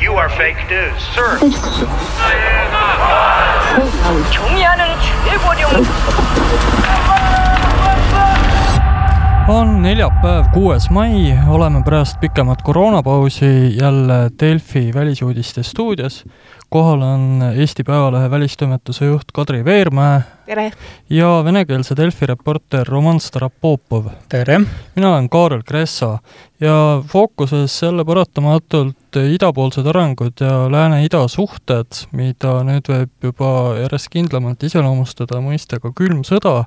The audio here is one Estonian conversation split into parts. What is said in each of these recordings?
You are fake news, sir. 종이하는 최고령 On neljapäev, kuues mai, oleme pärast pikemat koroonapausi jälle Delfi välisuudiste stuudios. kohal on Eesti Päevalehe välistoimetuse juht Kadri Veermäe. tere! ja venekeelse Delfi reporter Roman Starapopov. tere! mina olen Kaarel Kressa ja fookuses jälle paratamatult idapoolsed arengud ja Lääne-Ida suhted, mida nüüd võib juba järjest kindlamalt iseloomustada mõistega külm sõda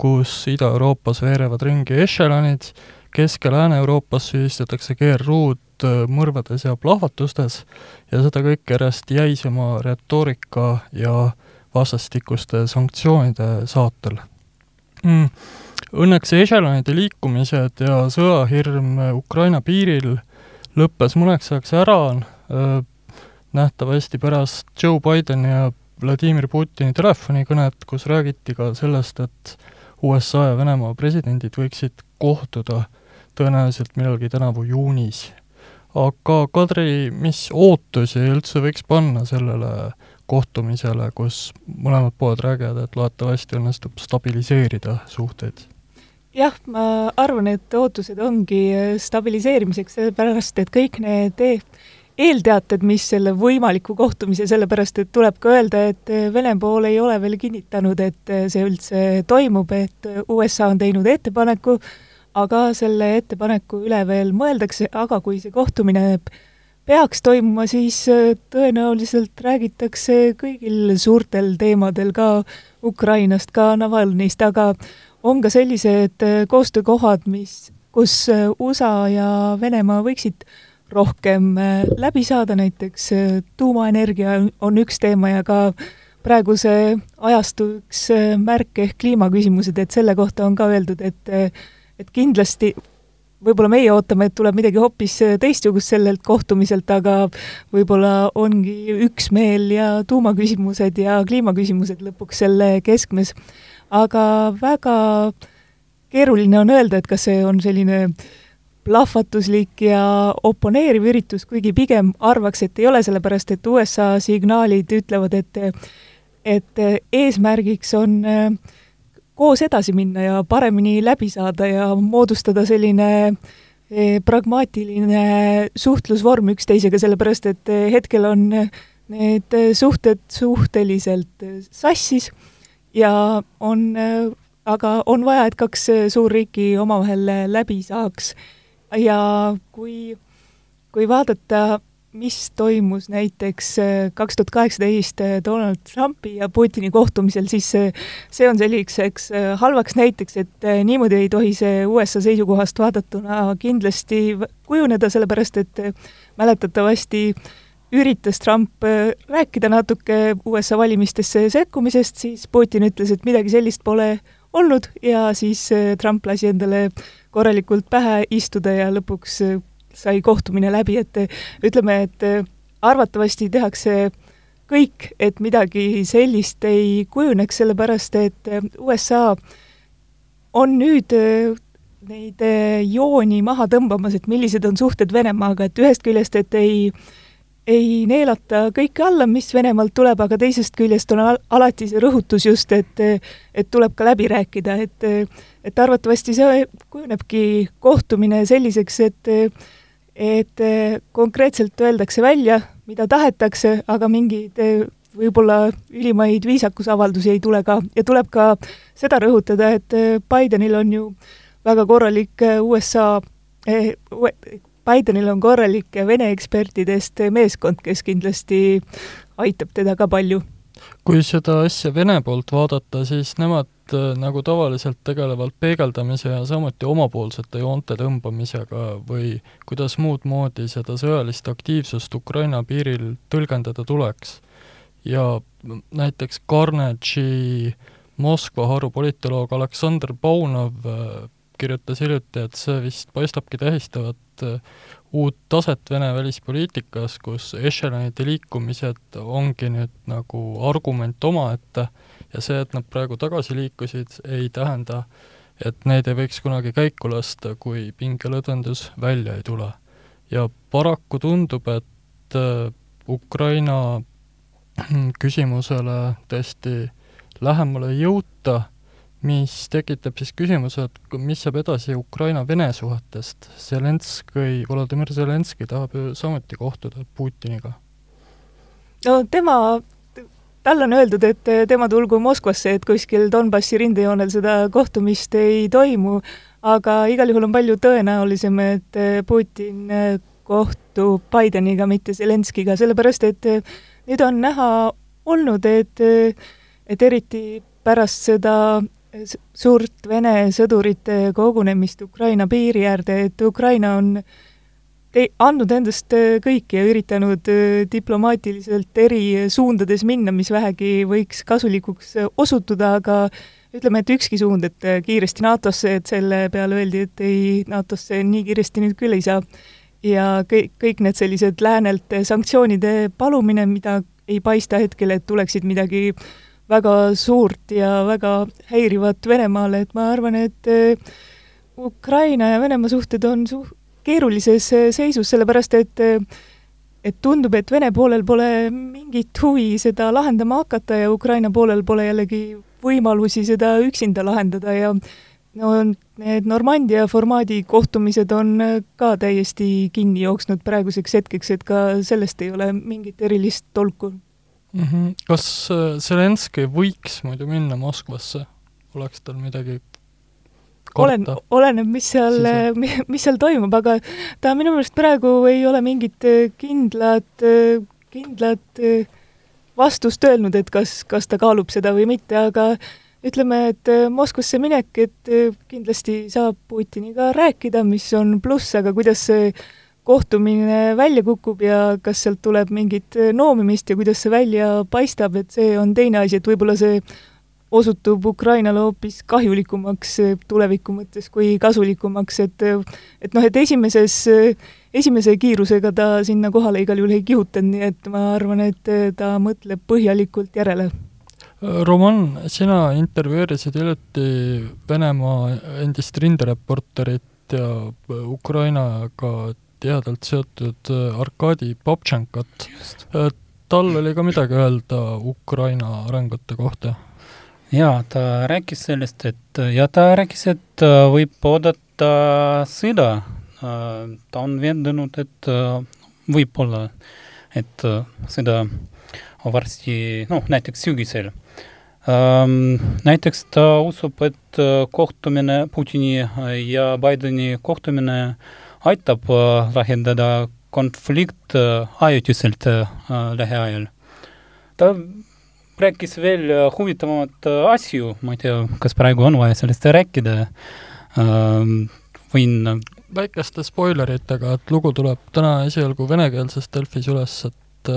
kus Ida-Euroopas veerevad ringi ešelonid, Kesk- ja Lääne-Euroopas süüdistatakse GRU-d äh, mõrvades ja plahvatustes ja seda kõike järjest jäisema retoorika ja vastastikuste sanktsioonide saatel. Mm.. Õnneks ešelonide liikumised ja sõjahirm Ukraina piiril lõppes mõneks ajaks ära, äh, nähtavasti pärast Joe Bideni ja Vladimir Putini telefonikõnet, kus räägiti ka sellest, et USA ja Venemaa presidendid võiksid kohtuda tõenäoliselt millalgi tänavu juunis. aga Kadri, mis ootusi üldse võiks panna sellele kohtumisele, kus mõlemad pooled räägivad, et loodetavasti õnnestub stabiliseerida suhteid? jah, ma arvan, et ootused ongi stabiliseerimiseks, sellepärast et kõik need e eelteated, mis selle võimaliku kohtumise, sellepärast et tuleb ka öelda, et Vene pool ei ole veel kinnitanud, et see üldse toimub, et USA on teinud ettepaneku, aga selle ettepaneku üle veel mõeldakse, aga kui see kohtumine peaks toimuma, siis tõenäoliselt räägitakse kõigil suurtel teemadel, ka Ukrainast, ka Navalnõist, aga on ka sellised koostöökohad, mis, kus USA ja Venemaa võiksid rohkem äh, läbi saada, näiteks äh, tuumaenergia on üks teema ja ka praeguse ajastu üks äh, märk ehk kliimaküsimused, et selle kohta on ka öeldud, et et kindlasti võib-olla meie ootame, et tuleb midagi hoopis teistsugust sellelt kohtumiselt, aga võib-olla ongi üksmeel ja tuumaküsimused ja kliimaküsimused lõpuks selle keskmes. aga väga keeruline on öelda, et kas see on selline äh, plahvatuslik ja oponeeriv üritus, kuigi pigem arvaks, et ei ole, sellepärast et USA signaalid ütlevad, et et eesmärgiks on äh, koos edasi minna ja paremini läbi saada ja moodustada selline äh, pragmaatiline suhtlusvorm üksteisega, sellepärast et äh, hetkel on need suhted suhteliselt sassis ja on, aga on vaja, et kaks suurriiki omavahel läbi saaks ja kui, kui vaadata, mis toimus näiteks äh, kaks tuhat kaheksateist äh, Donald Trumpi ja Putini kohtumisel, siis see, see on selliseks äh, halvaks näiteks, et niimoodi ei tohi see USA seisukohast vaadatuna kindlasti kujuneda, sellepärast et mäletatavasti üritas Trump rääkida natuke USA valimistesse sekkumisest, siis Putin ütles, et midagi sellist pole olnud ja siis Trump lasi endale korralikult pähe istuda ja lõpuks äh, sai kohtumine läbi, et äh, ütleme, et äh, arvatavasti tehakse kõik, et midagi sellist ei kujuneks, sellepärast et USA on nüüd neid jooni maha tõmbamas, et millised on suhted Venemaaga, et ühest küljest, et ei ei neelata kõike alla, mis Venemaalt tuleb, aga teisest küljest on al alati see rõhutus just, et et tuleb ka läbi rääkida, et et arvatavasti see kujunebki kohtumine selliseks, et et konkreetselt öeldakse välja, mida tahetakse, aga mingeid võib-olla ülimaid viisakusavaldusi ei tule ka. Ja tuleb ka seda rõhutada, et Bidenil on ju väga korralik USA eh, Bidenil on korralik Vene ekspertidest meeskond, kes kindlasti aitab teda ka palju. kui seda asja Vene poolt vaadata, siis nemad äh, nagu tavaliselt tegelevad peegeldamise ja samuti omapoolsete joonte tõmbamisega või kuidas muud moodi seda sõjalist aktiivsust Ukraina piiril tõlgendada tuleks. ja näiteks Carnegie'i Moskva haru politoloog Aleksandr Baunov äh, kirjutas hiljuti, et see vist paistabki tähistavat äh, uut taset Vene välispoliitikas, kus ešelonide liikumised ongi nüüd nagu argument omaette ja see, et nad praegu tagasi liikusid, ei tähenda, et neid ei võiks kunagi käiku lasta, kui pingelõdvendus välja ei tule. ja paraku tundub, et Ukraina küsimusele tõesti lähemale ei jõuta, mis tekitab siis küsimuse, et mis saab edasi Ukraina-Vene suhetest. Zelenskõi, Volodõmõr Zelenskõi tahab ju samuti kohtuda Putiniga. no tema, talle on öeldud, et tema tulgu Moskvasse, et kuskil Donbassi rindejoonel seda kohtumist ei toimu, aga igal juhul on palju tõenäolisem, et Putin kohtub Bideniga, mitte Zelenskiga, sellepärast et nüüd on näha olnud, et, et eriti pärast seda suurt Vene sõdurite kogunemist Ukraina piiri äärde, et Ukraina on te-, andnud endast kõik ja üritanud diplomaatiliselt eri suundades minna, mis vähegi võiks kasulikuks osutuda, aga ütleme, et ükski suund, et kiiresti NATO-sse, et selle peale öeldi, et ei, NATO-sse nii kiiresti nüüd küll ei saa. ja kõik, kõik need sellised läänelt sanktsioonide palumine, mida ei paista hetkel, et tuleksid midagi väga suurt ja väga häirivat Venemaale, et ma arvan, et äh, Ukraina ja Venemaa suhted on suht keerulises äh, seisus, sellepärast et äh, et tundub, et Vene poolel pole mingit huvi seda lahendama hakata ja Ukraina poolel pole jällegi võimalusi seda üksinda lahendada ja no need Normandia formaadi kohtumised on ka täiesti kinni jooksnud praeguseks hetkeks, et ka sellest ei ole mingit erilist tolku mm. -hmm. kas äh, Zelenskõi võiks muidu minna Moskvasse, oleks tal midagi olen, oleneb, mis seal, mis seal toimub, aga ta minu meelest praegu ei ole mingit äh, kindlat, äh, kindlat vastust öelnud, et kas, kas ta kaalub seda või mitte, aga ütleme, et Moskvasse minek, et kindlasti saab Putiniga rääkida, mis on pluss, aga kuidas see kohtumine välja kukub ja kas sealt tuleb mingit äh, noomimist ja kuidas see välja paistab, et see on teine asi, et võib-olla see osutub Ukrainale hoopis kahjulikumaks äh, tuleviku mõttes kui kasulikumaks, et äh, et noh, et esimeses, esimese kiirusega ta sinna kohale igal juhul ei kihutanud, nii et ma arvan, et ta mõtleb põhjalikult järele. Roman, sina intervjueerisid hiljuti Venemaa endist rindereporterit ja Ukrainaga tihedalt seotud äh, Arkadi Babtšenkat. Äh, tal oli ka midagi öelda Ukraina arengute kohta? jaa, ta rääkis sellest, et ja ta rääkis, et äh, võib oodata sõda. ta on veendunud, et võib-olla, et sõda varsti, noh, näiteks sügisel. Ähm, näiteks ta usub, et kohtumine, Putini ja Bideni kohtumine aitab lahendada konflikt ajutiselt lähiajal. ta rääkis veel huvitavamat asju, ma ei tea, kas praegu on vaja sellest rääkida, võin väikeste spoileritega, et lugu tuleb täna esialgu venekeelses Delfis üles, et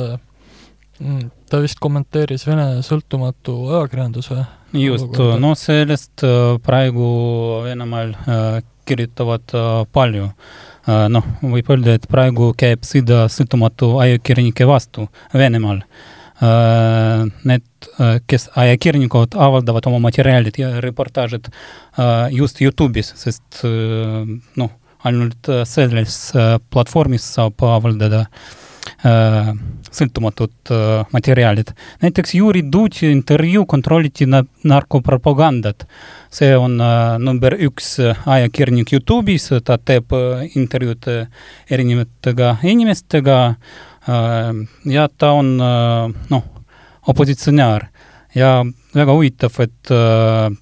mm, ta vist kommenteeris Vene sõltumatu ajakirjanduse just, no sellest praegu Venemaal kirjutavad palju. Äh, noh, võib öelda, et praegu käib sõda sõltumatu ajakirjanike vastu Venemaal. Äh, need, äh, kes ajakirjanikud avaldavad oma materjalid ja reportaažid just Youtube'is, sest noh, ainult selles platvormis saab avaldada sõltumatud materjalid. näiteks Juri Duti intervjuu kontrolliti narkopropagandat. See on äh, number üks äh, ajakirjanik Youtube'is, ta teeb äh, intervjuud erinevatega inimestega ja ta on noh, opositsionäär. Ja väga huvitav, et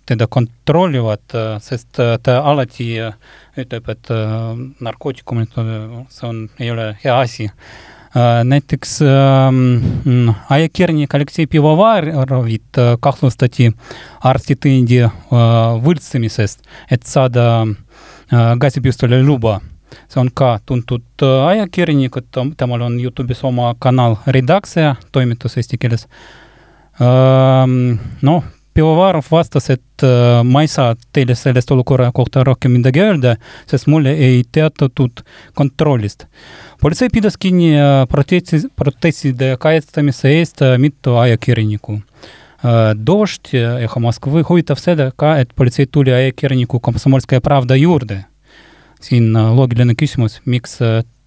teda kontrollivad, sest ta alati ütleb, et narkootikumid, see on, ei ole hea asi näiteks ajakirjanik Aleksei Pivovarovit kahtlustati arstitõendi võltsimisest, et saada gaasipüstoli luba. see on ka tuntud ajakirjanik, et temal on Youtube'is oma kanal Redaktsia, toimetus eesti keeles. noh, Pivovarov vastas, et ma ei saa teile sellest olukorra kohta rohkem midagi öelda, sest mulle ei teatatud kontrollist politsei pidas kinni protesti, protestide kaitstamise eest mitu ajakirjanikku. Dožd Eho Moskvы huvitab seda ka, et politsei tuli ajakirjaniku Komsomolskaja Pravda juurde. siin loogiline küsimus, miks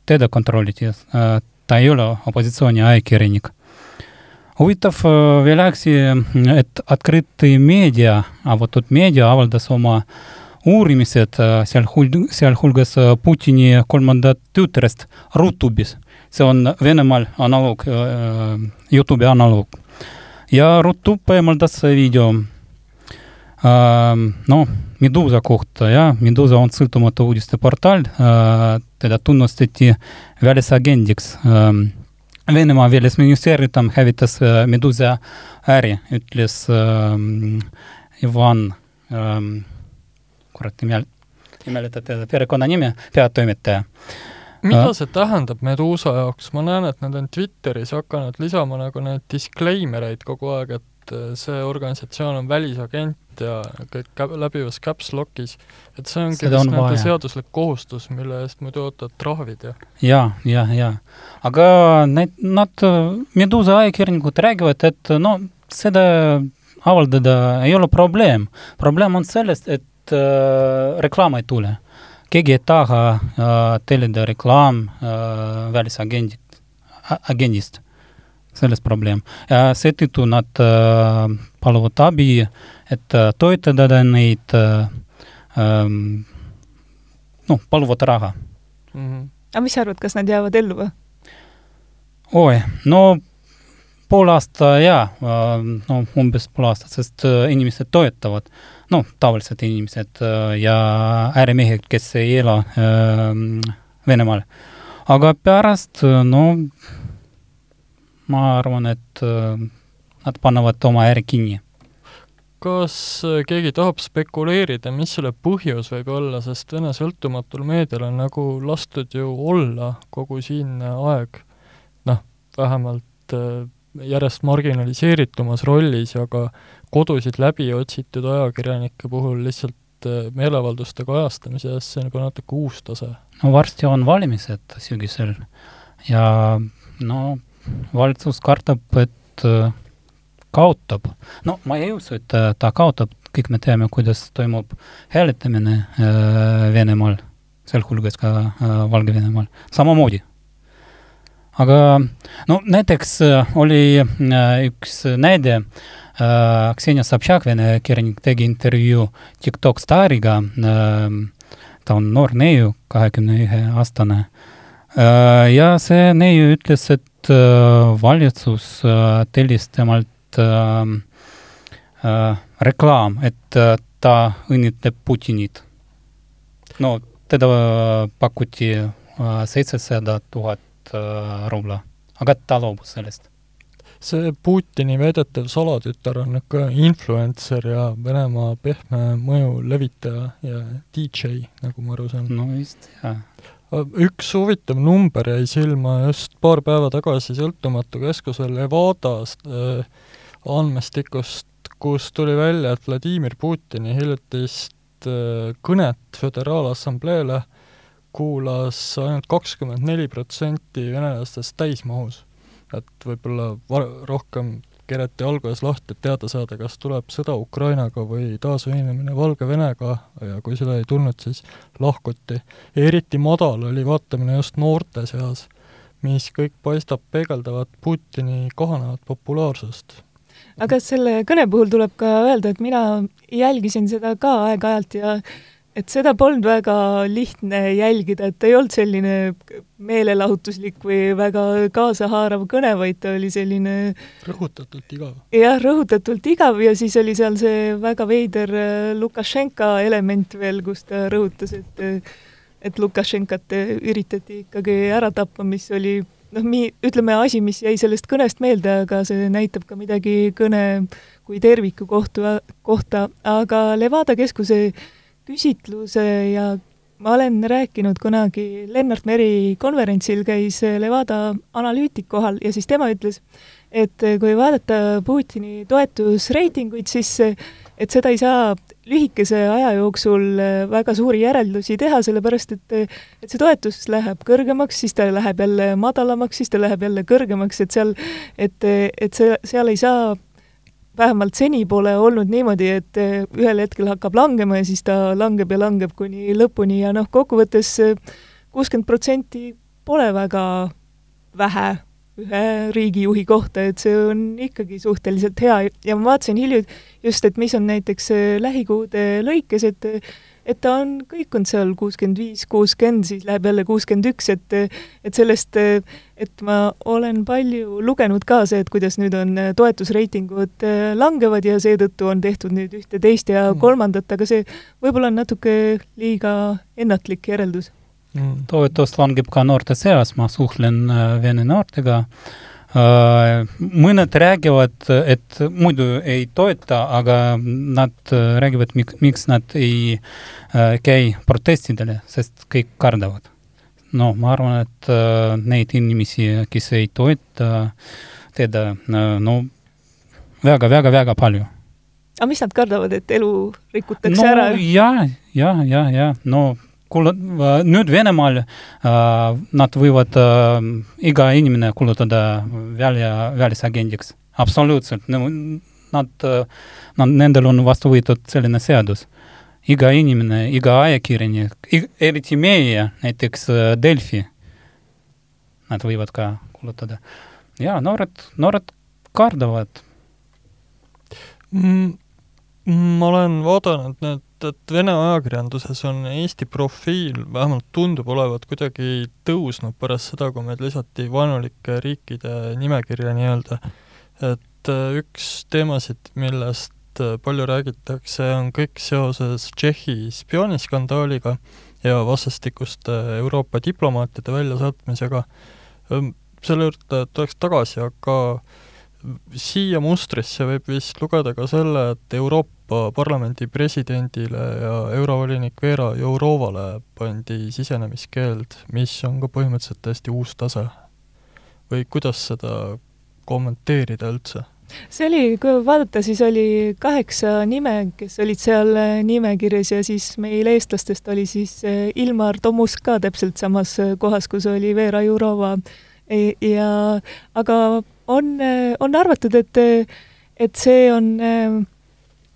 teda kontrolliti. ta ei ole opositsiooni ajakirjanik. huvitav veel asi, et Открытый meedia, avatud meedia avaldas oma uurimised, sealhul-, sealhulgas Putini kolmandat tütrest Rutubis. see on Venemaal analoog, Youtube'i analoog. ja Rutub eemaldas video noh, Medusa kohta, jah, Medusa on sõltumatu uudisteportaal, teda tunnustati välisagendiks. Venemaa välisministeerium hävitas Medusa äri, ütles Ivan, kurat, ei mäleta teda perekonnanime, peatoimetaja mida see tähendab Medusa jaoks, ma näen, et nad on Twitteris hakanud lisama nagu neid disclaimer eid kogu aeg, et äh, see organisatsioon on välisagent ja kõik läbivas caps lock'is, et see ongi on nende vaja. seaduslik kohustus, mille eest muidu ootavad trahvid ja ja, ja, ja. aga need, nad, Medusa ajakirjanikud räägivad, et no seda avaldada ei ole probleem. probleem on sellest, et äh, reklaam ei tule. keegi ei taha äh, tellida reklaam äh, välisagendit, agendist. selles probleem. ja seetõttu nad äh, paluvad abi, et äh, toetada neid äh, noh, paluvad raha mm -hmm. aga mis sa arvad, kas nad jäävad ellu või? oi, no pool aasta jaa, no umbes pool aastat, sest äh, inimesed toetavad, noh, tavalised inimesed äh, ja ärimehed, kes ei ela äh, Venemaal. aga pärast, no ma arvan, et äh, nad panevad oma äri kinni. kas äh, keegi tahab spekuleerida, mis selle põhjus võib olla, sest Vene sõltumatul meedial on nagu lastud ju olla kogu siinne aeg, noh, vähemalt äh, järjest marginaliseeritumas rollis ja ka kodusid läbi otsitud ajakirjanike puhul lihtsalt äh, meeleavalduste kajastamise eest, see on nagu natuke uus tase. no varsti on valimised sügisel ja no valitsus kardab, et äh, kaotab. no ma ei usu, et ta, ta kaotab, kõik me teame, kuidas toimub hääletamine äh, Venemaal, sealhulgas ka äh, Valgevenemaal, samamoodi. Aga no näiteks äh, oli äh, üks näide äh,, Ksenia Sobtšak, vene kirjanik, tegi intervjuu TikTok staariga ta on noor neiu, kahekümne ühe aastane ja see neiu ütles, et valitsus tellis temalt reklaam, et ta õnnitleb Putinit. no teda pakuti seitsesada tuhat äh, rubla, aga ta loobus sellest. see Putini väidetav salatütar on ikka influencer ja Venemaa pehme mõju levitaja ja DJ, nagu ma aru saan. no vist, jah. üks huvitav number jäi silma just paar päeva tagasi sõltumatu keskuse Levadast äh, andmestikust, kus tuli välja, et Vladimir Putini hiljutist äh, kõnet Föderaalassambleele kuulas ainult kakskümmend neli protsenti venelastest täismahus. et võib-olla rohkem kereti alguses lahti, et teada saada, kas tuleb sõda Ukrainaga või taasühinemine Valgevenega ja kui seda ei tulnud, siis lahkuti. eriti madal oli vaatamine just noorte seas, mis kõik paistab peegeldavat Putini kahanevat populaarsust. aga selle kõne puhul tuleb ka öelda, et mina jälgisin seda ka aeg-ajalt ja et seda polnud väga lihtne jälgida, et ta ei olnud selline meelelahutuslik või väga kaasahaarav kõne, vaid ta oli selline rõhutatult igav. jah, rõhutatult igav ja siis oli seal see väga veider äh, Lukašenka element veel, kus ta rõhutas, et et Lukašenkat üritati ikkagi ära tappa, mis oli noh, mi-, ütleme asi, mis jäi sellest kõnest meelde, aga see näitab ka midagi kõne kui terviku kohtu, kohta, aga Levada keskuse küsitluse ja ma olen rääkinud kunagi, Lennart Meri konverentsil käis Levada analüütik kohal ja siis tema ütles, et kui vaadata Putini toetusreitinguid, siis et seda ei saa lühikese aja jooksul väga suuri järeldusi teha, sellepärast et et see toetus läheb kõrgemaks, siis ta läheb jälle madalamaks, siis ta läheb jälle kõrgemaks, et seal, et, et see, seal ei saa vähemalt seni pole olnud niimoodi, et ühel hetkel hakkab langema ja siis ta langeb ja langeb kuni lõpuni ja noh, kokkuvõttes kuuskümmend protsenti pole väga vähe ühe riigijuhi kohta, et see on ikkagi suhteliselt hea. Ja ma vaatasin hiljuti just, et mis on näiteks lähikuude lõikes, et et ta on kõikunud seal kuuskümmend viis, kuuskümmend, siis läheb jälle kuuskümmend üks, et et sellest, et ma olen palju lugenud ka see, et kuidas nüüd on toetusreitingud langevad ja seetõttu on tehtud nüüd ühte, teist ja mm. kolmandat, aga see võib-olla on natuke liiga ennatlik järeldus mm.. toetus langeb ka noorte seas, ma suhtlen äh, vene noortega äh, Äh, mõned räägivad, et muidu ei toeta, aga nad äh, räägivad, miks nad ei äh, käi protestidele, sest kõik kardavad. no ma arvan, et neid inimesi, kes ei toeta teda, no väga-väga-väga palju. aga mis nad kardavad, et elu rikutakse no, ära? ja, ja, ja, ja no kuule-, nüüd Venemaal äh, nad võivad äh, iga inimene kuulutada välja välisagendiks, absoluutselt, nad, nad, nendel on vastu võetud selline seadus. iga inimene, iga ajakirjanik, eriti meie, näiteks Delfi, nad võivad ka kuulutada. ja noored, noored kardavad mm,. ma olen vaadanud need et Vene ajakirjanduses on Eesti profiil, vähemalt tundub olevat, kuidagi tõusnud pärast seda, kui meid lisati vaenulike riikide nimekirja nii-öelda. et äh, üks teemasid, millest äh, palju räägitakse, on kõik seoses Tšehhi spiooniskandaaliga ja vastastikuste Euroopa diplomaatide väljasaatmisega. selle juurde tuleks tagasi, aga siia mustrisse võib vist lugeda ka selle, et Euroopa Parlamendi presidendile ja eurovolinik Vera Jourovale pandi sisenemiskeeld, mis on ka põhimõtteliselt täiesti uus tase. või kuidas seda kommenteerida üldse? see oli, kui vaadata, siis oli kaheksa nime, kes olid seal nimekirjas ja siis meil eestlastest oli siis eh, Ilmar Tomusk ka täpselt samas kohas, kus oli Vera Jourova ja aga on, on arvatud, et, et see on,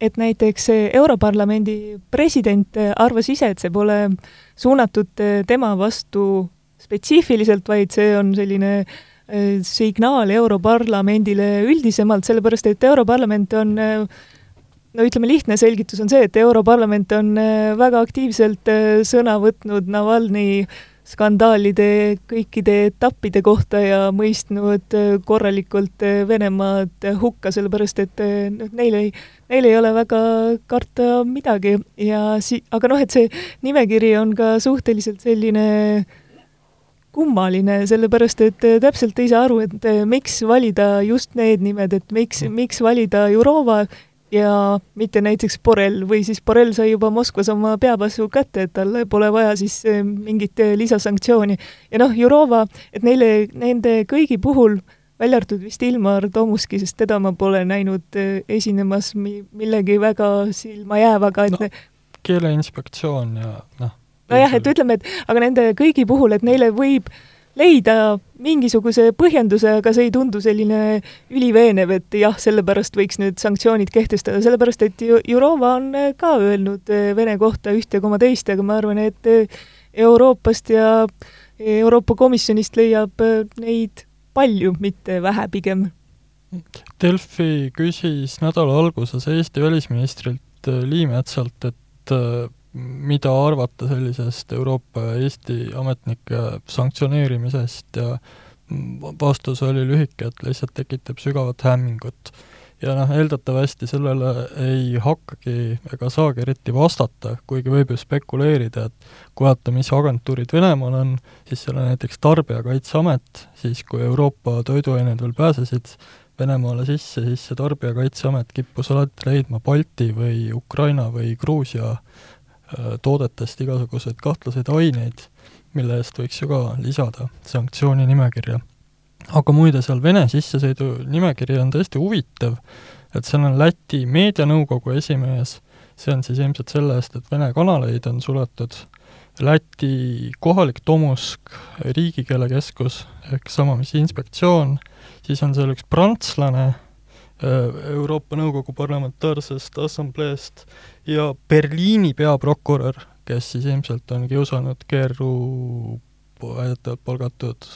et näiteks Europarlamendi president arvas ise, et see pole suunatud tema vastu spetsiifiliselt, vaid see on selline eh, signaal Europarlamendile üldisemalt, sellepärast et Europarlament on no ütleme, lihtne selgitus on see, et Europarlament on eh, väga aktiivselt eh, sõna võtnud Navalnõi skandaalide kõikide etappide kohta ja mõistnud äh, korralikult äh, Venemaad hukka, sellepärast et äh, noh, neil ei, neil ei ole väga karta midagi. Ja si-, aga noh, et see nimekiri on ka suhteliselt selline kummaline, sellepärast et täpselt ei saa aru, et miks valida just need nimed, et miks, miks valida Jurova ja mitte näiteks Borrell või siis Borrell sai juba Moskvas oma peapassu kätte, et talle pole vaja siis eh, mingit eh, lisasanktsiooni. ja noh, Jurova, et neile, nende kõigi puhul, välja arvatud vist Ilmar Tomuski, sest teda ma pole näinud eh, esinemas mi-, millegi väga silmajäävaga, et no, keeleinspektsioon ja noh. nojah, et ütleme, et aga nende kõigi puhul, et neile võib äh, leida mingisuguse põhjenduse, aga see ei tundu selline üliveenev, et jah, sellepärast võiks nüüd sanktsioonid kehtestada, sellepärast et Jurova on ka öelnud eh, Vene kohta ühte koma teist, aga ma arvan, et eh, Euroopast ja Euroopa Komisjonist leiab eh, neid palju, mitte vähe pigem. Delfi küsis nädala alguses Eesti välisministrilt Liimetsalt, et mida arvata sellisest Euroopa ja Eesti ametnike sanktsioneerimisest ja vastus oli lühike, et lihtsalt tekitab sügavat hämmingut. ja noh, eeldatavasti sellele ei hakkagi ega saagi eriti vastata, kuigi võib ju spekuleerida, et kui vaadata, mis agentuurid Venemaal on, siis seal on näiteks Tarbijakaitseamet, siis kui Euroopa toiduained veel pääsesid Venemaale sisse, siis see Tarbijakaitseamet kippus alati leidma Balti või Ukraina või Gruusia toodetest igasuguseid kahtlaseid aineid, mille eest võiks ju ka lisada sanktsiooni nimekirja. aga muide, seal Vene sissesõidu nimekiri on tõesti huvitav, et seal on Läti meedianõukogu esimees, see on siis ilmselt selle eest, et Vene kanaleid on suletud, Läti kohalik Tomusk, riigikeelekeskus ehk sama, mis inspektsioon, siis on seal üks prantslane, Äh, Euroopa Nõukogu Parlamentaarsest Assambleest ja Berliini peaprokurör, kes siis ilmselt on kiusanud GRU väidetavalt palgatud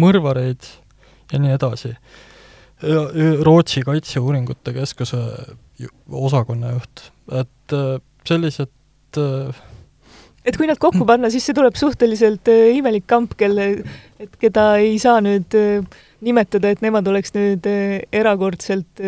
mõrvareid ja nii edasi. Rootsi Kaitseuuringute Keskuse osakonna juht, et äh, sellised äh, et kui nad kokku panna, siis see tuleb suhteliselt äh, imelik kamp, kelle, et keda ei saa nüüd nimetada, et nemad oleks nüüd erakordselt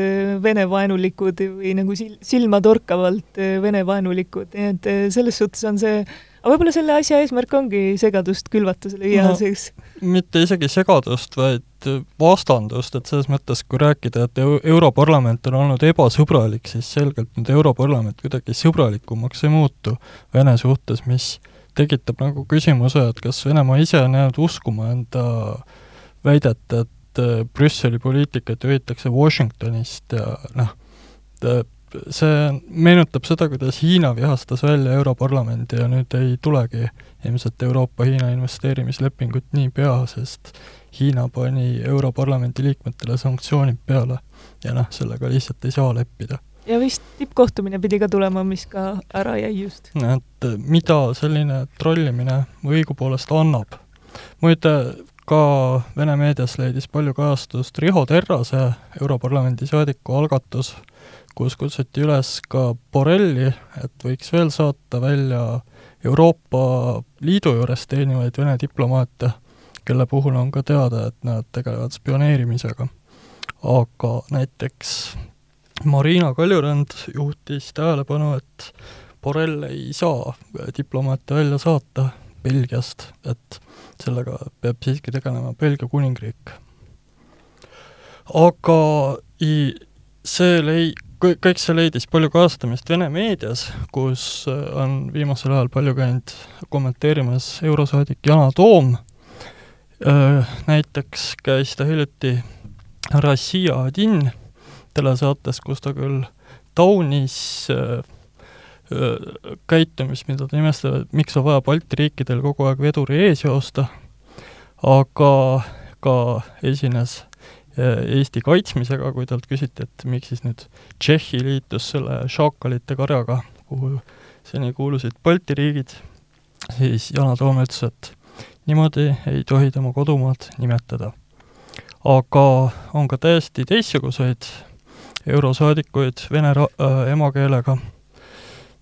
Vene-vaenulikud või nagu sil-, silmatorkavalt Vene-vaenulikud, nii et selles suhtes on see aga võib-olla selle asja eesmärk ongi segadust külvata selle IA no, sees? mitte isegi segadust, vaid vastandust, et selles mõttes, kui rääkida, et Europarlament on olnud ebasõbralik, siis selgelt nüüd Europarlament kuidagi sõbralikumaks ei muutu Vene suhtes, mis tekitab nagu küsimuse, et kas Venemaa ise on jäänud uskuma enda väidet, et äh, Brüsseli poliitikat juhitakse Washingtonist ja noh, see meenutab seda, kuidas Hiina vihastas välja Europarlamendi ja nüüd ei tulegi ilmselt Euroopa-Hiina investeerimislepingut niipea, sest Hiina pani Europarlamendi liikmetele sanktsioonid peale ja noh, sellega lihtsalt ei saa leppida. ja vist tippkohtumine pidi ka tulema, mis ka ära jäi just. et mida selline trollimine õigupoolest annab. muide, ka Vene meedias leidis palju kajastust Riho Terrase, Europarlamendi saadiku algatus kus kutsuti üles ka Borrelli, et võiks veel saata välja Euroopa Liidu juures teenivaid Vene diplomaate, kelle puhul on ka teada, et nad tegelevad spioneerimisega. aga näiteks Marina Kaljurand juhtis tähelepanu, et Borrell ei saa diplomaate välja saata Belgiast, et sellega peab siiski tegelema Belgia kuningriik. aga i-, see lei-, kõik see leidis palju kajastamist Vene meedias, kus äh, on viimasel ajal palju käinud kommenteerimas eurosaadik Yana Toom, äh, näiteks käis ta hiljuti Rossija Adin telesaates, kus ta küll taunis äh, käitumist, mida ta nimestab, et miks on vaja Balti riikidel kogu aeg veduri ees joosta, aga ka esines Eesti kaitsmisega, kui talt küsiti, et miks siis nüüd Tšehhi liitus selle šaakalite karjaga, kuhu seni kuulusid Balti riigid, siis Yana Toom ütles, et niimoodi ei tohi tema kodumaad nimetada. aga on ka täiesti teistsuguseid eurosaadikuid vene ra-, äh, emakeelega,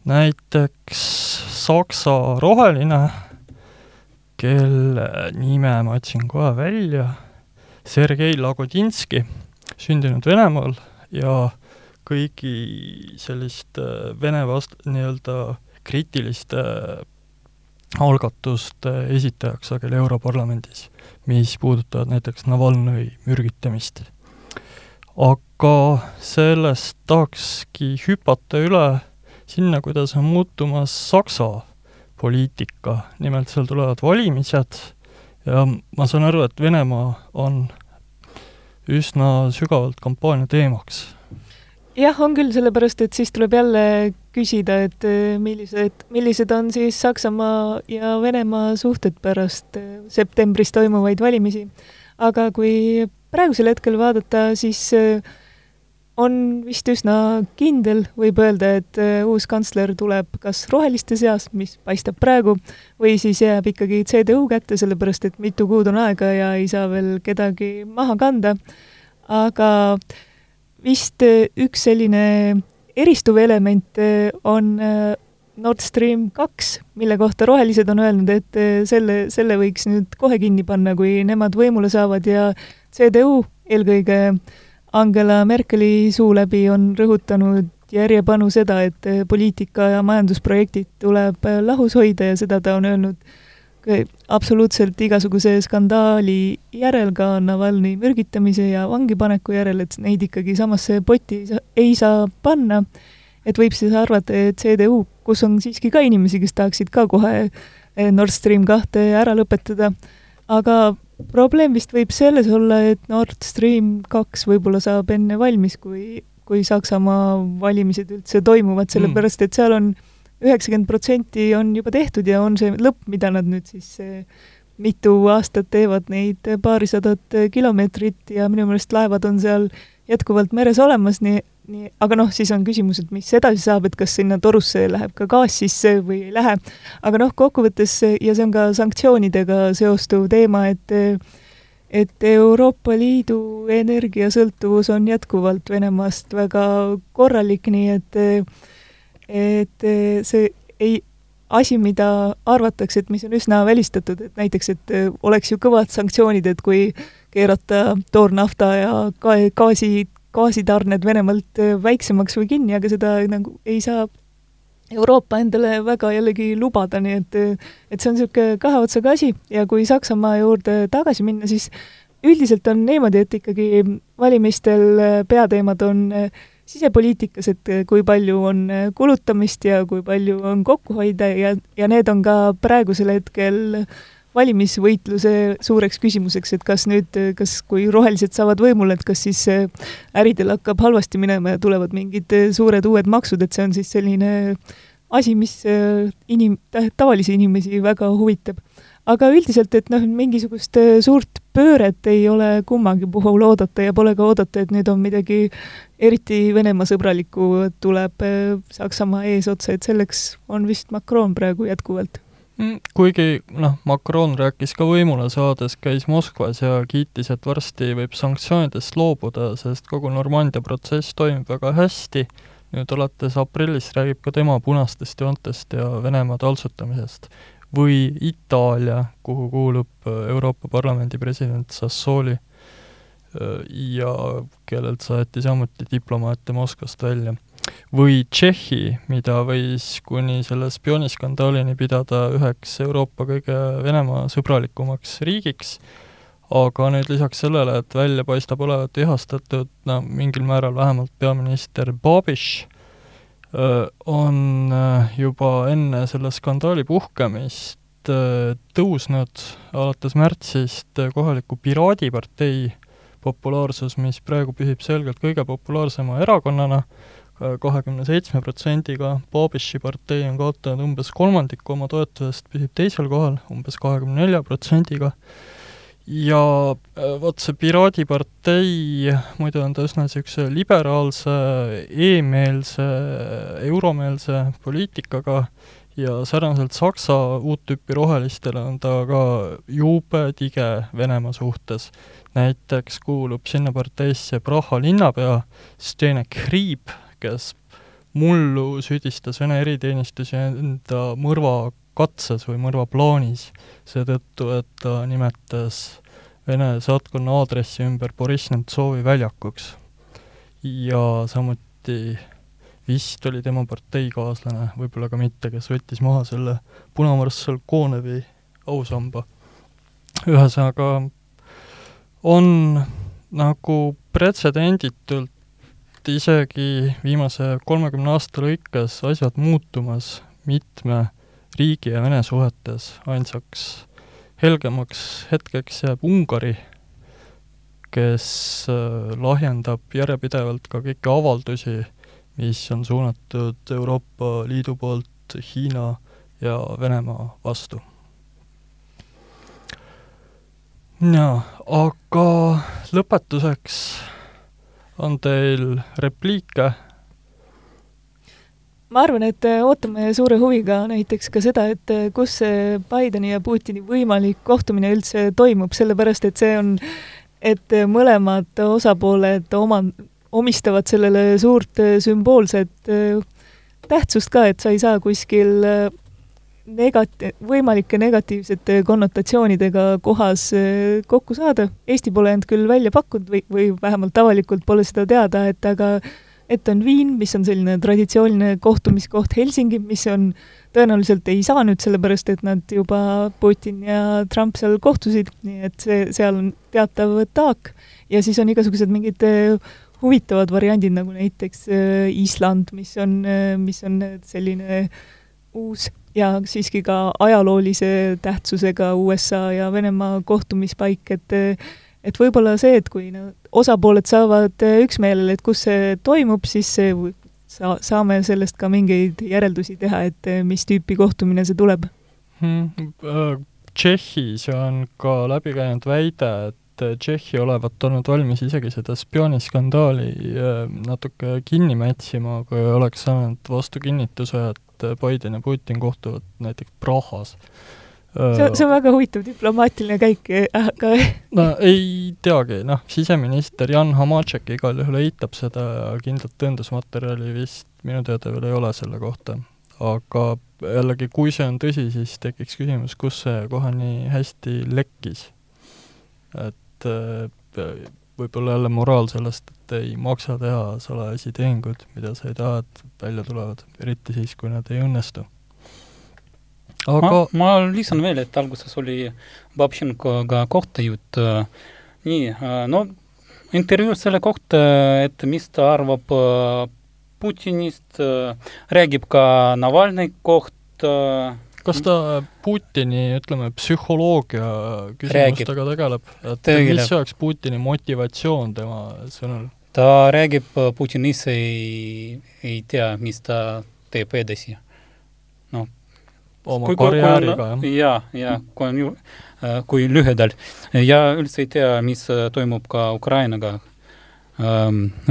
näiteks Saksa roheline, kelle nime ma otsin kohe välja Sergei Lagodinski, sündinud Venemaal ja kõigi selliste Vene vast-, nii-öelda kriitiliste algatuste esitajaks sageli Europarlamendis, mis puudutavad näiteks Navalnõi mürgitamist. aga sellest tahakski hüpata üle sinna, kuidas on muutumas Saksa poliitika, nimelt seal tulevad valimised ja ma saan aru, et Venemaa on üsna sügavalt kampaania teemaks. jah, on küll, sellepärast et siis tuleb jälle küsida, et eh, millised, millised on siis Saksamaa ja Venemaa suhted pärast eh, septembris toimuvaid valimisi. aga kui praegusel hetkel vaadata, siis äh, on vist üsna kindel, võib öelda, et äh, uus kantsler tuleb kas roheliste seast, mis paistab praegu, või siis jääb ikkagi CDU kätte, sellepärast et mitu kuud on aega ja ei saa veel kedagi maha kanda. aga vist äh, üks selline eristuv element äh, on Nord Stream kaks, mille kohta rohelised on öelnud, et selle, selle võiks nüüd kohe kinni panna, kui nemad võimule saavad ja CDU eelkõige äh, Angela Merkeli suu läbi on rõhutanud järjepanu seda, et poliitika ja majandusprojektid tuleb lahus hoida ja seda ta on öelnud absoluutselt igasuguse skandaali järel, ka Navalnõi mürgitamise ja vangipaneku järel, et neid ikkagi samasse potti ei saa, ei saa panna, et võib siis arvata, et CDU, kus on siiski ka inimesi, kes tahaksid ka kohe Nord Stream kahte ära lõpetada, aga probleem vist võib selles olla, et Nord Stream kaks võib-olla saab enne valmis, kui, kui Saksamaa valimised üldse toimuvad, sellepärast et seal on üheksakümmend protsenti on juba tehtud ja on see lõpp, mida nad nüüd siis mitu aastat teevad neid paarisadat kilomeetrit ja minu meelest laevad on seal jätkuvalt meres olemas, nii nii, aga noh, siis on küsimus, et mis edasi saab, et kas sinna torusse läheb ka gaas sisse või ei lähe. aga noh, kokkuvõttes ja see on ka sanktsioonidega seostuv teema, et et Euroopa Liidu energiasõltuvus on jätkuvalt Venemaast väga korralik, nii et et see ei, asi, mida arvatakse, et mis on üsna välistatud, et näiteks, et oleks ju kõvad sanktsioonid, et kui keerata toornafta ja gaasi, gaasitarned Venemaalt väiksemaks või kinni, aga seda nagu ei saa Euroopa endale väga jällegi lubada, nii et et see on niisugune kahe otsaga asi. Ja kui Saksamaa juurde tagasi minna, siis üldiselt on niimoodi, et ikkagi valimistel peateemad on sisepoliitikas, et kui palju on kulutamist ja kui palju on kokkuhoida ja, ja need on ka praegusel hetkel valimisvõitluse suureks küsimuseks, et kas nüüd, kas, kui rohelised saavad võimule, et kas siis äridel hakkab halvasti minema ja tulevad mingid suured uued maksud, et see on siis selline asi, mis inim-, tavalisi inimesi väga huvitab. aga üldiselt, et noh, mingisugust suurt pööret ei ole kummagi puhul oodata ja pole ka oodata, et nüüd on midagi eriti Venemaa sõbralikku tuleb Saksamaa eesotsa, et selleks on vist Macron praegu jätkuvalt kuigi noh, Macron rääkis ka võimule saades, käis Moskvas ja kiitis, et varsti võib sanktsioonidest loobuda, sest kogu Normandia protsess toimib väga hästi, nüüd alates aprillist räägib ka tema punastest joontest ja Venemaa taltsutamisest. või Itaalia, kuhu kuulub Euroopa Parlamendi president Sassoli ja kellelt saeti samuti diplomaate Moskvast välja või Tšehhi, mida võis kuni selle spiooniskandaalini pidada üheks Euroopa kõige Venemaa sõbralikumaks riigiks, aga nüüd lisaks sellele, et välja paistab olevat ihastatud, no mingil määral vähemalt peaminister Babiš, on juba enne selle skandaali puhkemist tõusnud alates märtsist kohaliku Piraadipartei populaarsus, mis praegu püsib selgelt kõige populaarsema erakonnana, kahekümne seitsme protsendiga, Babiši partei on kaotanud umbes kolmandiku oma toetusest, püsib teisel kohal umbes kahekümne nelja protsendiga, ja äh, vot see Piraadipartei, muidu on ta üsna niisuguse liberaalse e, e-meelse, euromeelse poliitikaga ja sarnaselt Saksa uut tüüpi rohelistele on ta ka jube tige Venemaa suhtes. näiteks kuulub sinna parteisse Praha linnapea Stene Kriib, kes mullu süüdistas Vene eriteenistusi enda mõrvakatses või mõrvaplaanis seetõttu, et ta nimetas Vene saatkonna aadressi ümber Boriss Nemtsovi väljakuks. ja samuti vist oli tema parteikaaslane, võib-olla ka mitte, kes võttis maha selle punamarssal Konevi ausamba. ühesõnaga, on nagu pretsedenditult et isegi viimase kolmekümne aasta lõikes asjad muutumas mitme riigi ja Vene suhetes, ainsaks helgemaks hetkeks jääb Ungari, kes äh, lahjendab järjepidevalt ka kõiki avaldusi, mis on suunatud Euroopa Liidu poolt Hiina ja Venemaa vastu. jaa, aga lõpetuseks on teil repliike? ma arvan, et äh, ootame suure huviga näiteks ka seda, et äh, kus see Bideni ja Putini võimalik kohtumine üldse toimub, sellepärast et see on, et äh, mõlemad osapooled oma, omistavad sellele suurt sümboolset tähtsust ka, et sa ei saa kuskil negati-, võimalike negatiivsete konnotatsioonidega kohas äh, kokku saada. Eesti pole end küll välja pakkunud või, või vähemalt avalikult pole seda teada, et aga et on Viin, mis on selline traditsiooniline kohtumiskoht, Helsingi, mis on, tõenäoliselt ei saa nüüd, sellepärast et nad juba, Putin ja Trump seal kohtusid, nii et see, seal on teatav taak ja siis on igasugused mingid äh, huvitavad variandid, nagu näiteks äh, Island, mis on, mis on selline uus ja siiski ka ajaloolise tähtsusega USA ja Venemaa kohtumispaik, et et võib-olla see, et kui no, osapooled saavad üksmeelele, et kus see toimub, siis see sa-, saame sellest ka mingeid järeldusi teha, et mis tüüpi kohtumine see tuleb hmm,. Tšehhis on ka läbi käinud väide, et Tšehhi olevat olnud valmis isegi seda spiooniskandaali natuke kinni mätsima, kui oleks saanud vastu kinnituse, et et Biden ja Putin kohtuvad näiteks Prahas. see, see on väga huvitav diplomaatiline käik, aga no ei teagi, noh, siseminister Jan Hamatšek igal juhul eitab seda ja kindlat tõendusmaterjali vist minu teada veel ei ole selle kohta. aga jällegi, kui see on tõsi, siis tekiks küsimus, kus see kohe nii hästi lekkis. et võib-olla jälle moraal sellest, et ei maksa teha salajasi tehinguid, mida sa ei taha, et välja tulevad, eriti siis, kui nad ei õnnestu. aga ma, ma lisan veel, et alguses oli Babšenkoga kohtajutt, nii, no intervjuu selle kohta, et mis ta arvab Putinist, räägib ka Navalnõi kohta, kas ta Putini, ütleme, psühholoogia küsimustega tegeleb, et tegeleb. mis oleks Putini motivatsioon tema sõnul? Ta räägib, Putin ise ei, ei tea, mis ta teeb edasi. noh. oma karjääriga, jah? jaa, jaa, kui on ju, kui lühidalt. ja üldse ei tea, mis toimub ka Ukrainaga.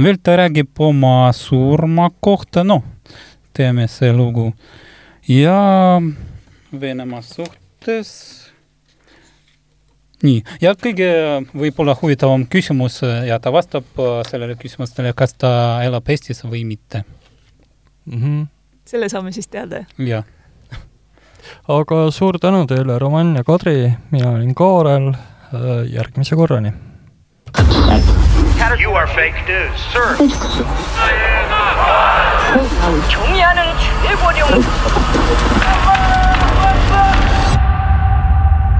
veel ta räägib oma surma kohta, noh, teame see lugu. ja Venemaa suhtes nii, ja kõige võib-olla huvitavam küsimus ja ta vastab sellele küsimustele, kas ta elab Eestis või mitte mm. -hmm. selle saame siis teada? jah. aga suur tänu teile, Roman ja Kadri, mina olin Kaarel, järgmise korrani. You are fake news, sir. 경의하는 최고령